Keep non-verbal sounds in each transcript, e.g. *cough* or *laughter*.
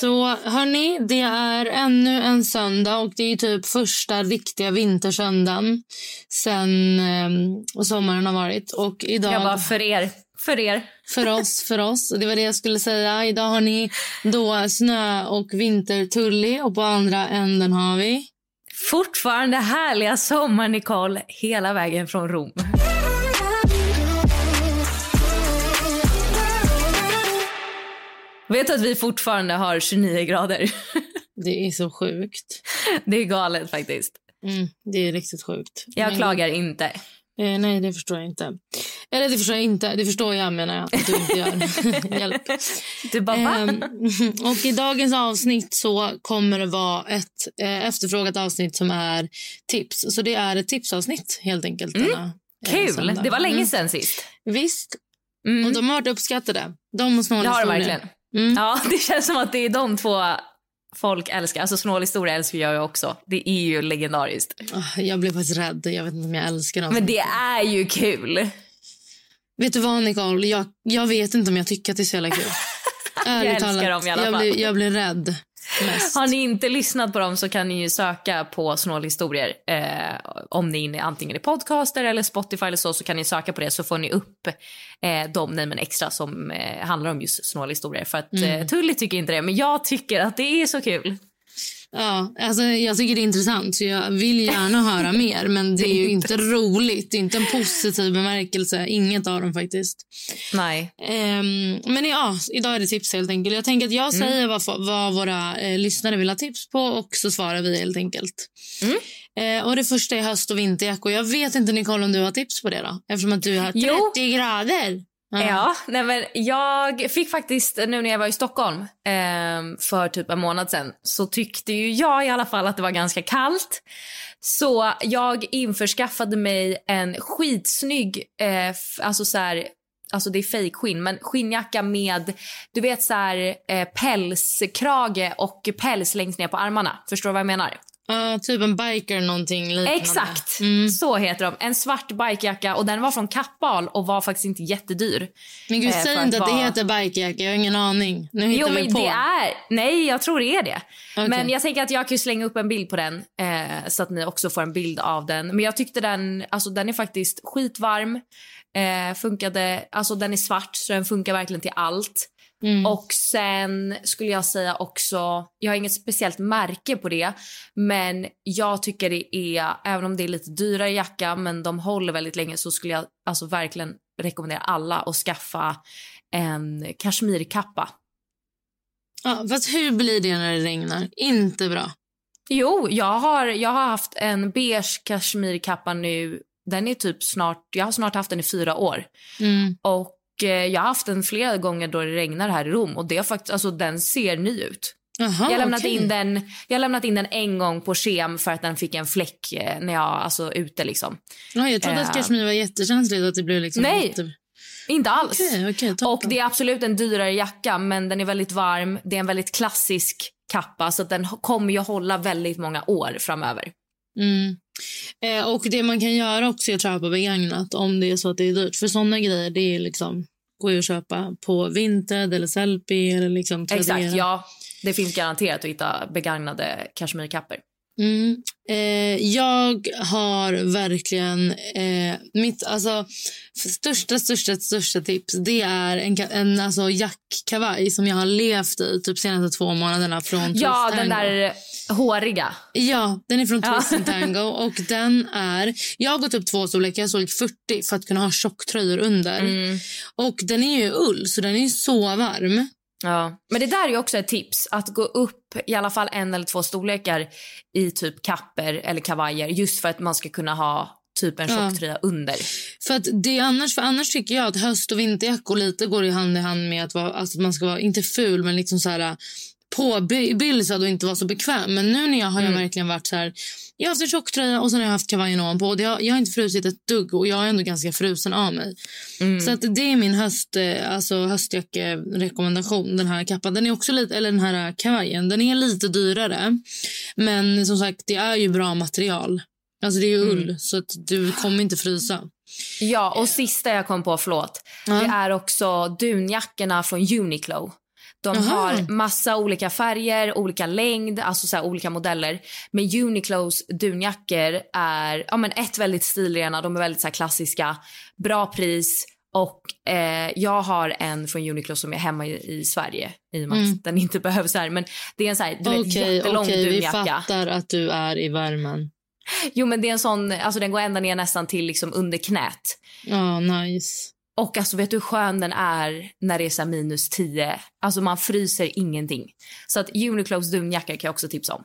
Så hörni, det är ännu en söndag och det är typ första riktiga vintersöndagen sen eh, sommaren har varit. Och idag... Jag bara, för er. För er. För oss, för oss. Det var det jag skulle säga. Idag har ni då snö och vintertulli och på andra änden har vi... Fortfarande härliga sommar, Nicole, hela vägen från Rom. Vet du att vi fortfarande har 29 grader? *laughs* Det är så sjukt. Det är galet faktiskt. Mm, det är riktigt sjukt. Jag Men- klagar inte. Eh, nej, det förstår jag inte. Eller det förstår jag inte. Det förstår jag menar jag att du inte gör. *laughs* Hjälp. Du bara? Ehm, *laughs* och I dagens avsnitt så kommer det vara ett eh, efterfrågat avsnitt som är tips. Så det är ett tipsavsnitt helt enkelt. Denna, eh, Kul! söndag. Det var länge Mm. sedan sist. Visst. Mm. Och de har varit uppskattade. De och snåla Det har de verkligen. Mm. Ja, *laughs* det känns som att det är de två folk älskar. Alltså snål historia älskar jag också. Det är ju legendariskt. Ah, Jag blev faktiskt rädd. Jag vet inte om jag älskar dem. Men det är ju kul. Vet du vad, Nicole? Jag, jag vet inte om jag tycker att det är så jävla kul. *laughs* Ärligt älskar dem i alla jag fall. Blir, jag blir rädd mest. Har ni inte lyssnat på dem så kan ni ju söka på snålhistorier. Eh, om ni är inne antingen i podcaster eller Spotify eller så, så kan ni söka på det så får ni upp eh, de nej men extra som eh, handlar om just snålhistorier. För att Mm. eh, Tully tycker inte det, men jag tycker att det är så kul. Ja, alltså jag tycker det är intressant så jag vill gärna höra mer men det är ju inte *laughs* roligt. Det är inte en positiv bemärkelse. Inget av dem faktiskt. Nej. Ehm, men ja, idag är det tips helt enkelt. Jag tänker att jag Mm. säger vad, vad våra eh, lyssnare vill ha tips på och så svarar vi helt enkelt. Mm. Eh, och det första är höst och vinterjackor. Jag vet inte Nicole om du har tips på det då? Eftersom att du har 30 Jo. grader. Ja, nej men jag fick faktiskt nu när jag var i Stockholm eh, för typ en månad sedan så tyckte ju jag i alla fall att det var ganska kallt. Så jag införskaffade mig en skitsnygg, eh, alltså så här, alltså det är fejkskinn, men skinnjacka med du vet så här eh, pälskrage och päls längst ner på armarna. Förstår du vad jag menar? Typ en biker någonting liknande. Exakt, Mm. så heter de. En svart bikejacka och den var från Kappahl och var faktiskt inte jättedyr. Men gud, Eh, säg inte att att det heter bikejacka. Jag har ingen aning. Nu hittar Jo, vi men på. det är... Nej, jag tror det är det. Okej. Men jag tänker att jag kan slänga upp en bild på den eh, så att ni också får en bild av den. Men jag tyckte den, alltså den är faktiskt skitvarm. Eh, funkade, alltså den är svart så den funkar verkligen till allt. Mm. Och sen skulle jag säga också, jag har inget speciellt märke på det, men jag tycker det är, även om det är lite dyrare jacka, men de håller väldigt länge så skulle jag alltså verkligen rekommendera alla att skaffa en kashmirkappa. Ja, fast hur blir det när det regnar? Inte bra. Jo, jag har, jag har haft en beige kashmirkappa nu. Den är typ snart, jag har snart haft den i fyra år. Mm. Och jag har haft den flera gånger då det regnar här i Rom och det har faktiskt, alltså den ser ny ut. Jaha, jag, har lämnat okej. in den, jag lämnat in den en gång på kem för att den fick en fläck eh, när jag, alltså ute liksom. Ja, jag trodde att Eh. kashmir var jättekänsligt. Att det blev liksom Nej. jätte- Inte alls. Okej, toppen. och det är absolut en dyrare jacka men den är väldigt varm. Det är en väldigt klassisk kappa så den kommer ju hålla väldigt många år framöver. Mm. Eh, och det man kan göra också är att köpa begagnat om det är så att det är dyrt. För såna grejer, det är liksom går ju att köpa på Vinted eller Sellpy eller liksom Tradera. Exakt, ja. Det finns garanterat att hitta begagnade kashmirkappor. Mm. Eh, jag har verkligen... Eh, mitt alltså, största, största, största tips det är en, en alltså, jackkavaj som jag har levt i typ senaste två månaderna från Ja, den där håriga. Ja, den är från Ja. Twist and Tango. Och den är, jag har gått upp två storlekar, jag såg 40 för att kunna ha tjocktröjor under. Mm. Och den är ju ull, så den är så varm. Ja. Men det där är också ett tips. Att gå upp i alla fall en eller två storlekar i typ kapper eller kavajer just för att man ska kunna ha typ en Ja. tjocktröja under. För att det är annars, för annars tycker jag att höst och vinterjackor lite går i hand i hand med att, vara, alltså att man ska vara, inte ful, men liksom så här påbylsad och inte vara så bekväm. Men nu när jag har jag Mm. verkligen varit så här, jag har haft en tjocktröja och sen har jag haft kavajen ovanpå. Och har, jag har inte frusit ett dugg och jag är ändå ganska frusen av mig. Mm. Så att det är min höst, eh, alltså höstjackerekommendation. Den här kappan. Den är också lite, eller den här kavajen. Den är lite dyrare. Men som sagt, det är ju bra material. Alltså det är Mm. ull, så att du kommer inte frysa. Ja, och sista jag kom på, förlåt. Det är också dunjackorna från Uniqlo. De Jaha. har massa olika färger, olika längd, alltså så olika modeller. Men Uniqlos dunjackor är ja, men ett väldigt stilrena, de är väldigt så klassiska, bra pris och eh, jag har en från Uniqlo som är hemma i, i Sverige i och med Mm. att den inte *laughs* behövs här. Men det är en så här, du vet, jättelång vi dunjacka. fattar att du är i värmen. Jo men det är en sån, alltså den går ända ner nästan till liksom under knät. Ja, nice. Och alltså vet du hur skön den är när det är minus 10? Alltså man fryser ingenting. Så att Uniqlos dunjacka kan jag också tipsa om.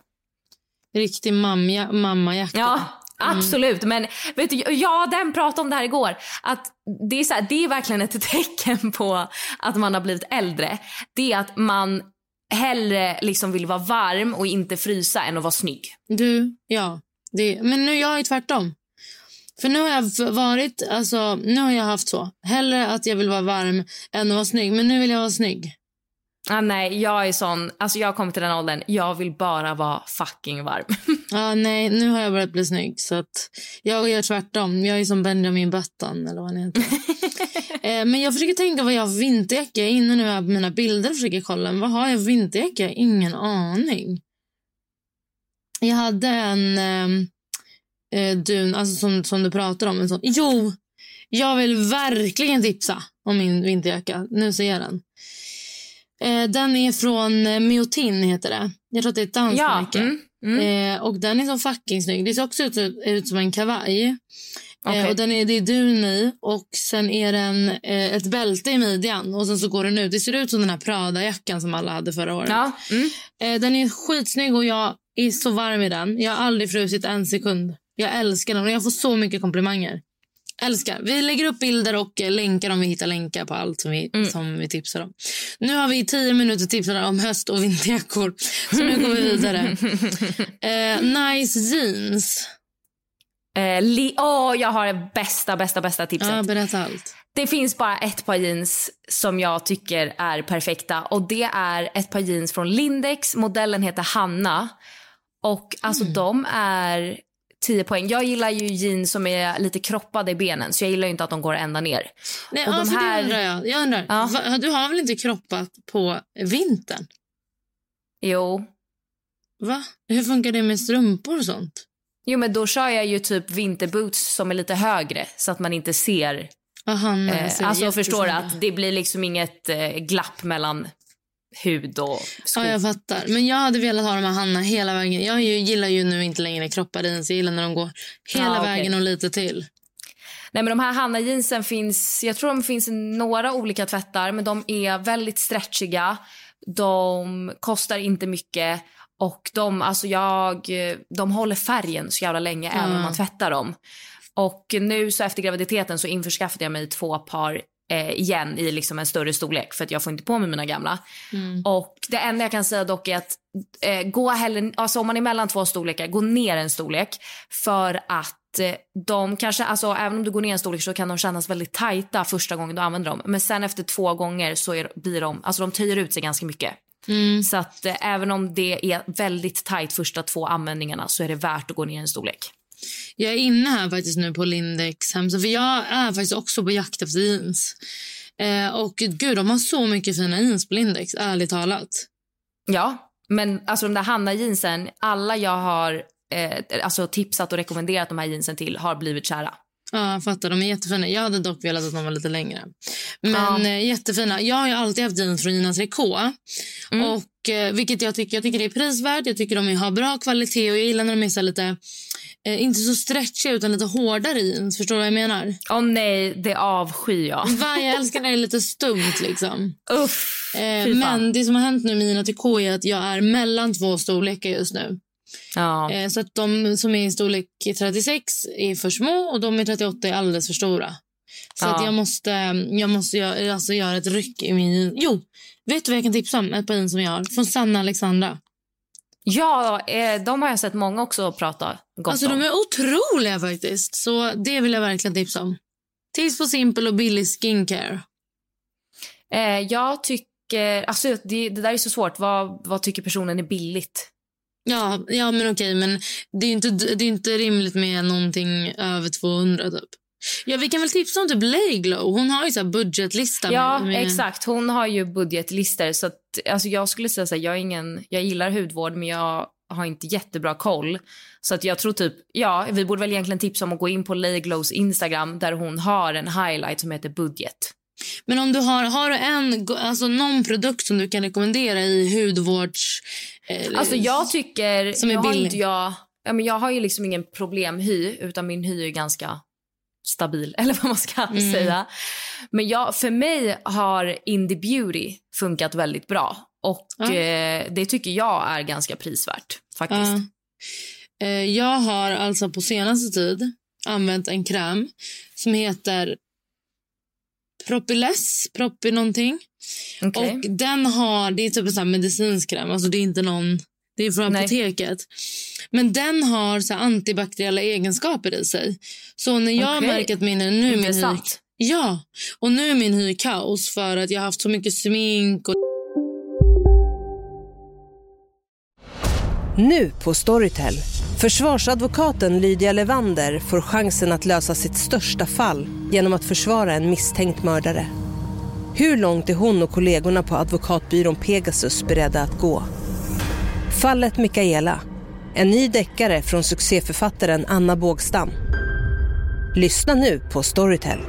Riktig mamma, mammajacka. Ja, absolut. Men vet du, ja, den pratade om det här igår. Att det, är så här, det är verkligen ett *laughs* tecken på att man har blivit äldre. Det är att man hellre liksom vill vara varm och inte frysa än att vara snygg. Du, ja. Det, men nu jag är tvärtom. För nu har jag varit, alltså, nu har jag haft så. Hellre att jag vill vara varm än att vara snygg. Men nu vill jag vara snygg. Ah, nej, jag är sån, alltså jag har kommit till den åldern, jag vill bara vara fucking varm. *laughs* Ja, nej, nu har jag börjat bli snygg. Så att jag gör tvärtom. Jag är som Benjamin Button, eller vad han heter. *laughs* eh, men jag försöker tänka vad jag har för vinterjacka. Är inne nu på mina bilder försöker kolla. Vad har jag vinterjacka? Ingen aning. Jag hade en eh, eh, dun, alltså som, som du pratar om. En sån. Jo, jag vill verkligen tipsa om min vinterjacka. Nu ser jag den. Eh, den är från eh, Miotin, heter det. Jag tror att det är ett danskt ja, mm, mm. Eh, och den är så fucking snygg. Det ser också ut, ut som en kavaj. Eh, och den är, det är dun i och sen är den eh, ett bälte i midjan och sen så går den ut. Det ser ut som den här Prada-jackan som alla hade förra året. ja, mm. Eh, den är skitsnygg och jag är så varm i den. Jag har aldrig frusit en sekund. Jag älskar den och jag får så mycket komplimanger. Älskar. Vi lägger upp bilder och länkar om vi hittar länkar på allt som vi, Mm. som vi tipsar om. Nu har vi tio minuter tipsar om höst och vinterjackor. Så nu går vi vidare. *laughs* Eh, nice jeans. Eh, li- Åh, jag har det bästa, bästa, bästa tipset. Ja, berätta allt. Det finns bara ett par jeans som jag tycker är perfekta. Och Det är ett par jeans från Lindex. Modellen heter Hanna. Och alltså Mm. De är 10 poäng. Jag gillar ju jeans som är lite kroppade i benen. Så jag gillar inte att de går ända ner. Nej, Och ja, de här- det undrar jag. jag undrar, Ja. va, du har väl inte kroppat på vintern? Jo. Va? Hur funkar det med strumpor och sånt? Jo men då kör jag ju typ vinterboots som är lite högre så att man inte ser. Aha, nej, Eh, alltså förstår att det blir liksom inget eh, glapp mellan hud och sko. Ja, jag fattar. Men jag hade velat ha de här Hanna hela vägen. Jag gillar ju nu inte längre kroppade jeans. Jag gillar när de går hela Ja, vägen och lite till. Nej, men de här Hanna jeansen finns, jag tror de finns i några olika tvättar, men de är väldigt stretchiga. De kostar inte mycket och de, alltså jag, de håller färgen så jävla länge även om man tvättar dem. Och nu så efter graviditeten så införskaffade jag mig två par eh, igen i liksom en större storlek för att jag får inte på mig mina gamla. Och det enda jag kan säga dock är att eh, gå hellre, alltså om man är mellan två storlekar, gå ner en storlek för att eh, de kanske, alltså även om du går ner en storlek så kan de kännas väldigt tajta första gången du använder dem. Men sen efter två gånger så är, blir de, alltså de töjer ut sig ganska mycket. Så att eh, även om det är väldigt tajt första två användningarna så är det värt att gå ner en storlek. Jag är inne här faktiskt nu på Lindex hemsida. För jag är faktiskt också på jakt efter jeans. Eh, och gud, de har så mycket fina jeans på Lindex, ärligt talat. Ja, men alltså de där Hanna jeansen, alla jag har eh, alltså tipsat och rekommenderat de här jeansen till har blivit kära. Ja, jag fattar. De är jättefina. Jag hade dock velat att de var lite längre. Men Ja. eh, jättefina. Jag har alltid haft jeans från Gina Tricot. Mm. Och, eh, vilket jag tycker, jag tycker det är prisvärt. Jag tycker de har bra kvalitet och jag gillar när de är lite, eh, inte så stretchiga utan lite hårdare jeans. Förstår du vad jag menar? Åh nej, det avskyr jag. Va, jag älskar när det är lite stumt liksom. Uff, Eh, men det som har hänt nu med Gina Tricot är att jag är mellan två storlekar just nu. Ja. Eh, så att de som är i storlek 36 är för små och de i 38 är alldeles för stora. Så Ja. att jag måste, jag måste göra, alltså göra ett ryck i min... Jo, vet du vad jag kan tipsa om? Ett par jeans som jag har. Från Sanna Alexandra. Ja, eh, de har jag sett många också prata gott Alltså om. de är otroliga faktiskt. Så det vill jag verkligen tipsa om. Tips på simpel och billig skincare. Eh, jag tycker... Alltså, det, det där är så svårt. Vad, vad tycker personen är billigt? Ja, ja men okej, men det är ju inte, det är inte rimligt med någonting över 200 typ. Ja, vi kan väl tipsa om typ Layglow. Hon har ju så här budgetlista. Ja, med, exakt. Hon har ju budgetlister. Så att, alltså, jag skulle säga så här, jag, är ingen, jag gillar hudvård, men jag har inte jättebra koll. Så att jag tror typ, ja, vi borde väl egentligen tipsa om att gå in på Layglows Instagram där hon har en highlight som heter budget. Men om du har, har du en, alltså någon produkt som du kan rekommendera i hudvårds... Eh, Alltså jag tycker, Som är har billig. inte jag, ja, men jag har ju liksom ingen problemhy utan min hy är ganska stabil *laughs* eller vad man ska Mm. säga. Men jag, för mig har Indie Beauty funkat väldigt bra och Ja. eh, det tycker jag är ganska prisvärt faktiskt. Ja. Eh, jag har alltså på senaste tid använt en kräm som heter Propyless, Propy någonting. Okej. Och den har, det är typ en sån medicinsk kräm, alltså det är inte någon, det är från Nej. Men den har så här antibakteriella egenskaper i sig. Så när jag Okej. märker att min, nu min hy, ja, och nu är min hy kaos för att jag har haft så mycket smink och Nu på Storytel. Försvarsadvokaten Lydia Levander får chansen att lösa sitt största fall genom att försvara en misstänkt mördare. Hur långt är hon och kollegorna på advokatbyrån Pegasus beredda att gå? Fallet Mikaela. En ny deckare från succéförfattaren Anna Bågstam. Lyssna nu på Storytel.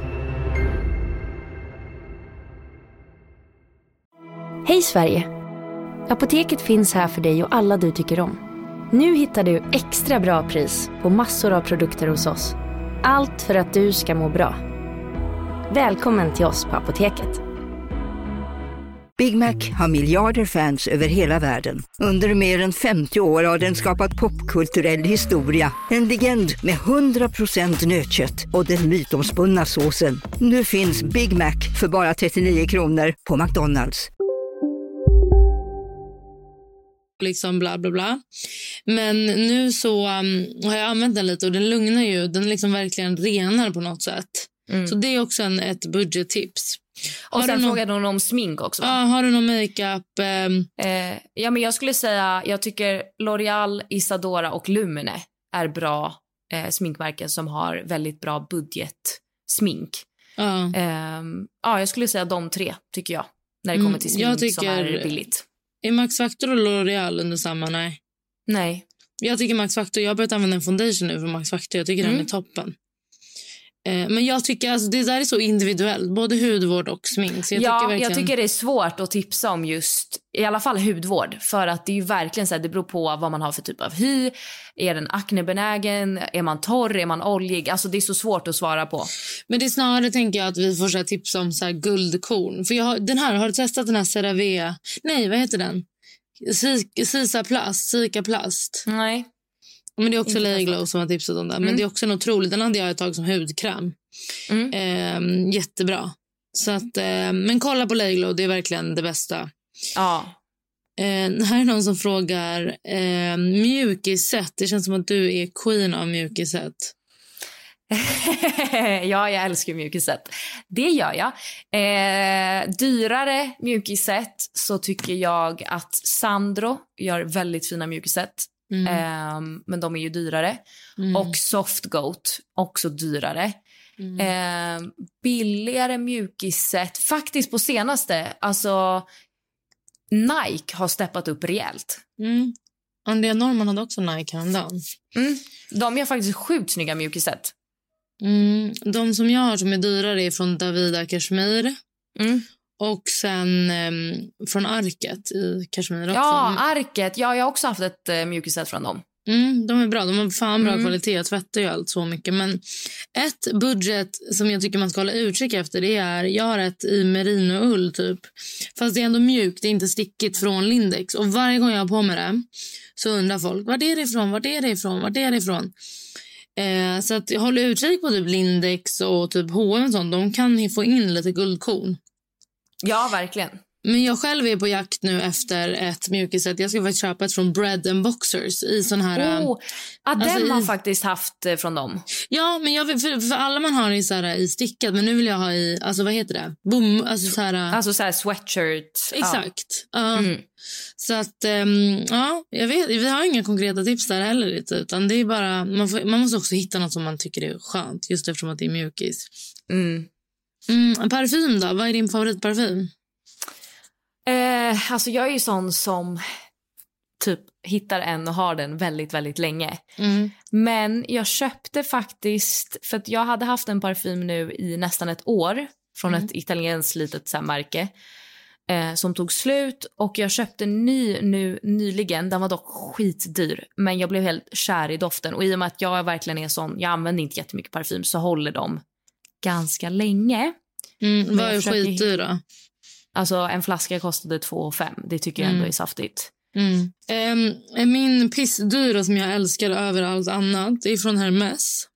Hej Sverige! Apoteket finns här för dig och alla du tycker om. Nu hittar du extra bra pris på massor av produkter hos oss. Allt för att du ska må bra. Välkommen till oss på Apoteket. Big Mac har miljarder fans över hela världen. Under mer än 50 år har den skapat popkulturell historia. En legend med 100% nötkött och den mytomspunna såsen. Nu finns Big Mac för bara 39 kronor på McDonalds. liksom bla bla bla. Men nu så um, har jag använt den lite och den lugnar ju. Den liksom verkligen renar på något sätt. Mm. Så det är också en, ett budgettips. Och Har sen du någon- frågade hon om smink också. Ja, har du någon makeup? ehm, Eh, ja, men jag skulle säga, jag tycker L'Oreal, Isadora och Lumene är bra eh, sminkmärken som har väldigt bra budgetsmink. ja. Ehm, ja, jag skulle säga de tre, tycker jag. När det Mm, kommer till smink som tycker- är billigt. Är Max Factor och L'Oreal under samma? Nej. Nej. Jag tycker Max Factor, jag har börjat använda en foundation nu från Max Factor. Jag tycker Mm. den är toppen. Eh, men jag tycker alltså det där är så individuellt, både hudvård och smink. Så jag ja, tycker verkligen... jag tycker det är svårt att tipsa om just, i alla fall hudvård. För att det är ju verkligen så här, det beror på vad man har för typ av hy. Är den aknebenägen? Är man torr? Är man oljig? Alltså det är så svårt att svara på. Men det är snarare tänker jag att vi får så här tips om så här guldkorn. För jag har, den här, har du testat den här CeraVe? Nej, vad heter den? Si- Sisa plast, Sika plast. Nej. Men det är också Layglow testat. som har tipsat om den. Men Mm. det är också en otrolig. Den hade jag ett tag som hudkräm. Mm. Ehm, jättebra. Så att, ehm, men kolla på Layglow, det är verkligen det bästa. Ja. Eh, här är någon som frågar eh, mjukisset. Det känns som att du är queen av mjukisset. *laughs* ja, jag älskar mjukiset. Det gör jag. Eh, dyrare mjukiset så tycker jag att Sandro gör väldigt fina mjukiset. Mm. Eh, men de är ju dyrare. Mm. Och Soft Goat, också dyrare. Mm. Eh, billigare mjukiset, faktiskt på senaste. Alltså, Nike har steppat upp rejält. Mm. Andrea Norman hade också Nike häromdagen. Mm. De gör faktiskt sjukt snygga mjukiset. Mm, de som jag har som är dyrare är från Davida Kashmir. Och sen ehm, från Arket i Kashmir också. Ja, Arket. Ja, jag har också haft ett uh, mjukiset från dem. Mm, de är bra. De har fan bra Mm. kvalitet. Jag tvättar ju allt så mycket. Men ett budget som jag tycker man ska hålla utkik efter det är... Jag har ett i merinoull, typ. Fast det är ändå mjukt, det är inte stickigt från Lindex. Och varje gång jag har på mig det så undrar folk var är det ifrån, var är det ifrån, var är det ifrån. Eh, så att jag håller utkik på typ Lindex och typ H&M och sånt. De kan få in lite guldkorn. Ja, verkligen. Men jag själv är på jakt nu efter ett mjukisset. Jag ska faktiskt köpa ett från Bread and Boxers i sån här... Oh, Adem alltså i- har faktiskt haft eh, från dem. Ja, men jag för, för alla man har i, så här, i stickat, men nu vill jag ha i, alltså vad heter det? Bom, alltså så här, Alltså så här sweatshirt. exakt. Ja. Mm. Så att, ehm, ja, jag vet, vi har inga konkreta tips där heller lite, utan det är bara, man, får, man måste också hitta något som man tycker är skönt, just eftersom att det är mjukis. Mm. Mm, parfym då? Vad är din favoritparfym? Eh, alltså jag är ju sån som typ hittar en och har den väldigt, väldigt länge. Mm. Men jag köpte faktiskt, för att jag hade haft en parfym nu i nästan ett år från Mm. ett italienskt litet så här, märke eh, som tog slut och jag köpte en ny nu nyligen. Den var dock skitdyr, men jag blev helt kär i doften och i och med att jag verkligen är sån, jag använder inte jättemycket parfym så håller de ganska länge. Mm, vad är försöker skitdyr då? Alltså en flaska kostade 2 5. Det tycker jag ändå Mm. är saftigt. Mm. Ehm, min pissdyra som jag älskar över allt annat är från Hermes.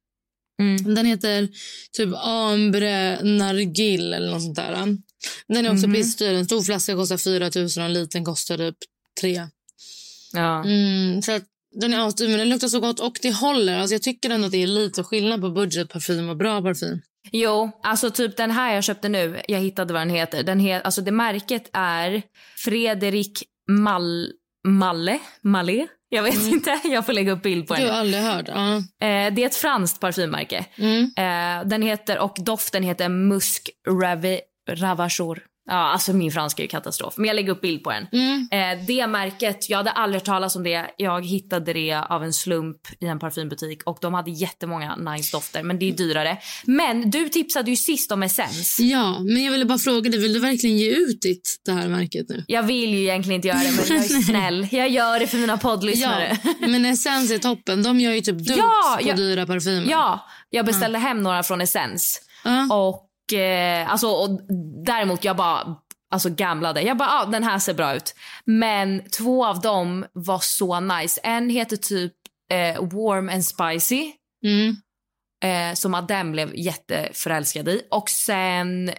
Mm. Den heter typ Ambre Nargil eller något sånt där. Den är också Mhm. pissdyr. En stor flaska kostar 4 000 och en liten kostar typ 3 Ja. mm, så Den är asdyr men den luktar så gott och det håller. Alltså jag tycker ändå att det är lite skillnad på budgetparfym och bra parfym. Jo, alltså typ den här jag köpte nu, jag hittade vad den heter. Den het, alltså det märket är Fredrik Mal, Malle, Malé. Jag vet inte, jag får lägga upp bild på Det har jag den. aldrig hört. Eh, det är ett franskt parfymmärke. Mm. Eh, den heter, och doften heter Musk Rave, Ravageur. Ja, alltså min franska är ju katastrof. Men jag lägger upp bild på den. Mm. Eh, det märket, jag hade aldrig hört talas om det. Jag hittade det av en slump i en parfymbutik och de hade jättemånga nice dofter, men det är dyrare. Men du tipsade ju sist om Essence. Ja, men jag ville bara fråga dig, vill du verkligen ge ut ditt, det här märket nu? Jag vill ju egentligen inte göra det, men jag är *laughs* snäll. Jag gör det för mina poddlyssnare. Ja, men Essence är toppen. De gör ju typ dupes Ja, på ja. dyra parfymer. Ja, jag beställde hem några från Essence. Ja. Och, eh, alltså, och däremot jag bara alltså gamblade. Jag bara, ah, den här ser bra ut. Men två av dem var så nice. En heter typ eh, Warm and Spicy. Mm. Eh, som Adem blev jätteförälskad i. Och sen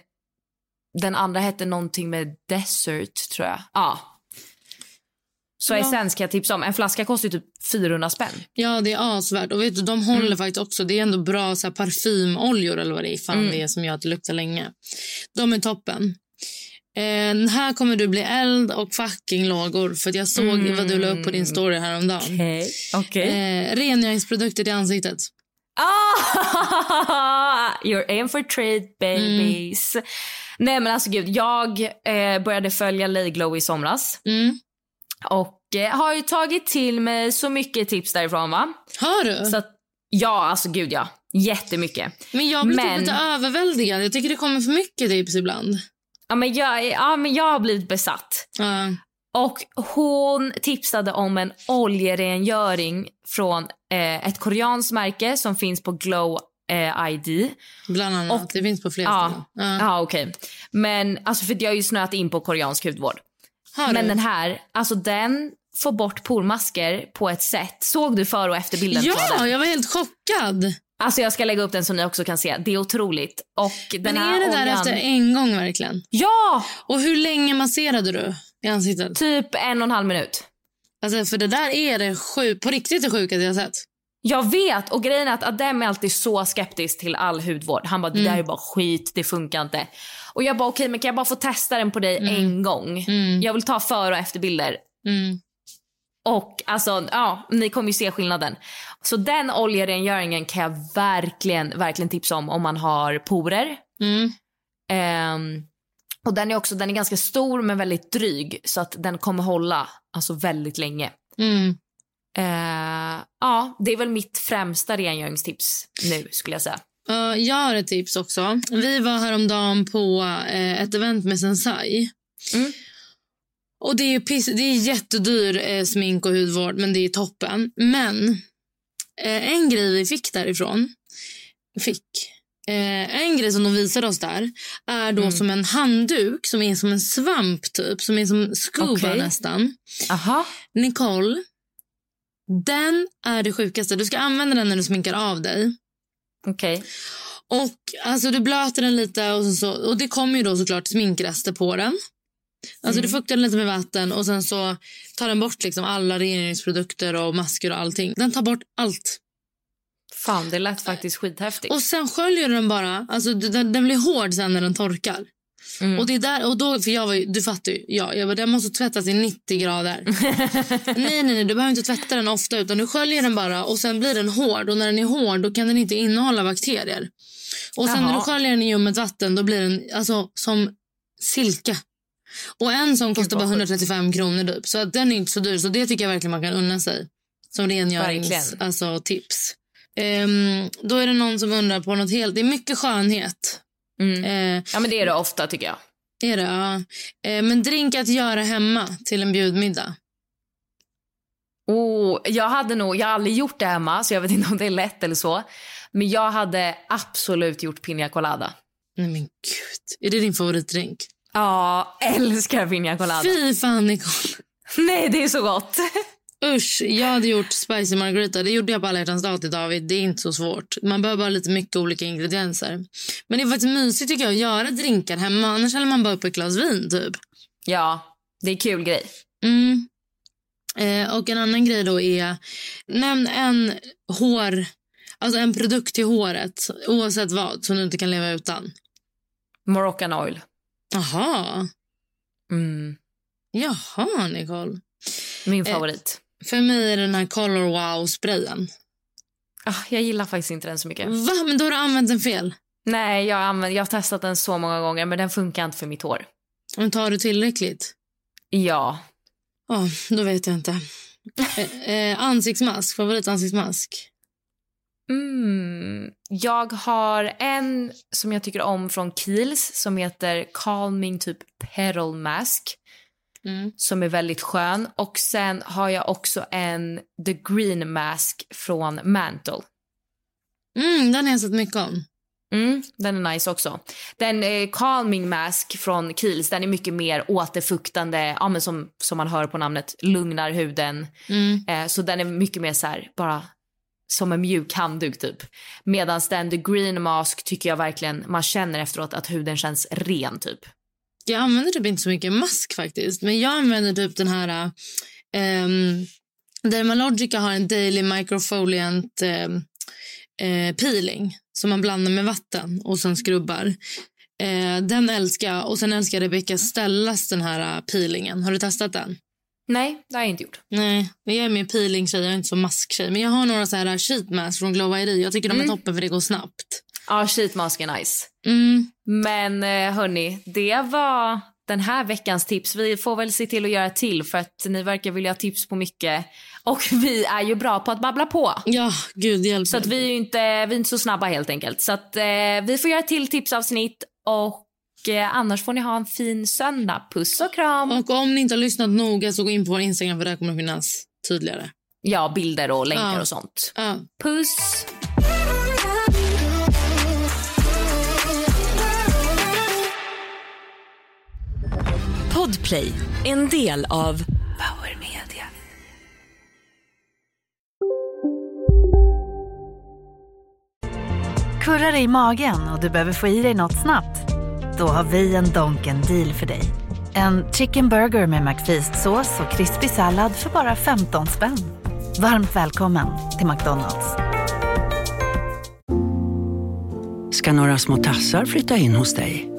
den andra hette någonting med Desert tror jag. Ja. Så Ja. Essence kan jag tipsa om. En flaska kostar typ 400 spänn. ja, det är asvärt. Och vet du, de håller faktiskt också. Det är ändå bra så här, parfymoljor eller vad det är, fan Mm. det är som gör att det luktar länge. De är toppen. Eh, här kommer du bli eld och fucking lågor. För jag såg Mm. vad du la upp på din story häromdagen. Okej. Okej. Eh, rengöringsprodukter till ansiktet. Ah, *laughs* you're in for treat babies. Nej men alltså gud, jag eh, började följa Lay Glow i somras. Mm. Och eh, har ju tagit till mig så mycket tips därifrån va. Har du? Så att, ja alltså gud ja. Jättemycket. men jag blir men- typ lite överväldigad. Jag tycker det kommer för mycket tips ibland. Ja men jag, ja, men jag har blivit besatt. Ja. Och hon tipsade om en oljerengöring från eh, ett koreanskt märke som finns på Glow eh, ID. Bland annat. Och- det finns på fler Ja, ställen. ja. Ja. okej. Men alltså för jag har ju snöat in på koreansk hudvård. Har Men du? den här, alltså den får bort pormasker på ett sätt. Såg du före och efterbilden på Ja, den? jag var helt chockad. Alltså jag ska lägga upp den så ni också kan se. Det är otroligt. Och den Men är det där oljan... efter en gång verkligen? Ja! Och hur länge masserade du i ansiktet? Typ en och en halv minut. Alltså, för det där är det sjuk, på riktigt det sjukaste jag sett. Jag vet och grejen är att Adem är alltid så skeptisk till all hudvård. Han bara det Mm. där är bara skit, det funkar inte. Och jag bara okej men kan jag bara få testa den på dig en gång? Mm. Jag vill ta före och efterbilder. Mm. Och alltså, ja, ni kommer ju se skillnaden. Så den oljerengöringen kan jag verkligen, verkligen tipsa om om man har porer. Mm. Ehm, och den är också, den är ganska stor men väldigt dryg så att den kommer hålla alltså väldigt länge. Mm. Eh, ja, det är väl mitt främsta rengöringstips nu skulle jag säga. Uh, jag har ett tips också. Vi var häromdagen på uh, ett event med Sensai. Mm. Och det är, piss, det är jättedyr eh, smink och hudvård, men det är toppen. Men eh, en grej vi fick därifrån, fick, en grej som de visade oss där är då Mm. som en handduk som är som en svamp typ, som är som scuba Okej. nästan. Aha. Nicole, den är det sjukaste. Du ska använda den när du sminkar av dig. Okej. Och alltså Du blöter den lite och, så, och det kommer ju då såklart sminkrester på den. Alltså Du fuktar den lite med vatten och sen så tar den bort liksom alla rengöringsprodukter och masker och allting. Den tar bort allt. Fan, det lät faktiskt skithäftigt. Och sen sköljer du den bara. Alltså den, den blir hård sen när den torkar. Mm. Och det är där, och då, för jag var ju, du fattar ju, ja, jag bara, den måste tvättas i 90 grader. *laughs* nej, nej, nej, du behöver inte tvätta den ofta utan du sköljer den bara och sen blir den hård och när den är hård då kan den inte innehålla bakterier. Och sen när Jaha. du sköljer den i ljummet vatten då blir den alltså som silke. Och en sån kostar bara vad sjukt. 135 kronor typ. Så att den är inte så dyr. Så det tycker jag verkligen man kan unna sig. Som rengörings alltså, tips. Ehm, då är det någon som undrar på något helt... Det är mycket skönhet. Mm. Eh, Ja, men det är det ofta tycker jag. är det? Ja. Eh, men drink att göra hemma till en bjudmiddag. Oh, jag hade nog, jag har aldrig gjort det hemma så jag vet inte om det är lätt eller så. Men jag hade absolut gjort pina colada. Nej men gud. Är det din favoritdrink? Ja, älskar pina colada. Fy fan Nicole. Nej, det är så gott. *laughs* Usch, jag hade gjort spicy margarita. Det gjorde jag på alla hjärtans dag till David. Det är inte så svårt. Man behöver bara lite mycket olika ingredienser. Men det är faktiskt mysigt tycker jag att göra drinkar hemma. Annars häller man bara upp ett glas vin typ. Ja, det är kul grej. Mm. Eh, och en annan grej då är, nämn en hår, alltså en produkt till håret, oavsett vad, som du inte kan leva utan. Moroccan oil. Jaha, Mm, jaha Nicole. min Eh. favorit. För mig är det den här Color Wow-sprayen. Ah, jag gillar faktiskt inte den så mycket. Va? Men då har du använt den fel. Nej, jag använt, jag har testat den så många gånger men den funkar inte för mitt hår. Men tar du tillräckligt? Ja. Ja, då vet jag inte. eh, eh, ansiktsmask, favoritansiktsmask. Mm. Jag har en som jag tycker om från Kiehl's som heter Calming typ Pearl Mask Mm. som är väldigt skön. Och sen har jag också en The Green Mask från Mantle. Mm, den har jag sett mycket om. Mm, den är nice också. Den eh, Calming Mask från Kiehl's den är mycket mer återfuktande, ja, men som, som man hör på namnet, lugnar huden. Mm. Eh, så den är mycket mer så här, bara som en mjuk handduk typ. Medan den The Green Mask tycker jag verkligen, man känner efteråt att huden känns ren typ. Jag använder typ inte så mycket mask faktiskt. Men jag använder typ den här... Um, Dermalogica har en Daily Microfoliant ehm, eh, peeling som man blandar med vatten och sen skrubbar. Eh, den älskar jag. Och sen älskar Rebecca Stellas den här eh, peelingen. Har du testat den? Nej, det har jag inte gjort. Nej, jag är mer peeling-tjej, jag är inte så mask-tjej. Men jag har några så här sheet mask från Glow ID. Jag tycker de är Mm. toppen för det går snabbt. Ja, sheet mask är nice. Mm. Men eh, hörni, det var den här veckans tips. Vi får väl se till att göra till för att ni verkar vilja ha tips på mycket. Och *laughs* vi är ju bra på att babbla på. Ja, gud hjälp Så att vi är inte, vi är inte så snabba helt enkelt. Så att eh, vi får göra till tipsavsnitt och eh, annars får ni ha en fin söndag. Puss och kram. Och om ni inte har lyssnat noga så gå in på vår Instagram för där kommer det finnas tydligare. Ja, bilder och länkar Ja. och sånt. Ja. Puss! Podplay, en del av Power Media. Kurrar i magen och du behöver få i dig något snabbt? Då har vi en Donken deal för dig. En chicken burger med McFeast-sås och krispig sallad för bara 15 spänn. Varmt välkommen till McDonalds. ska några små tassar flytta in hos dig.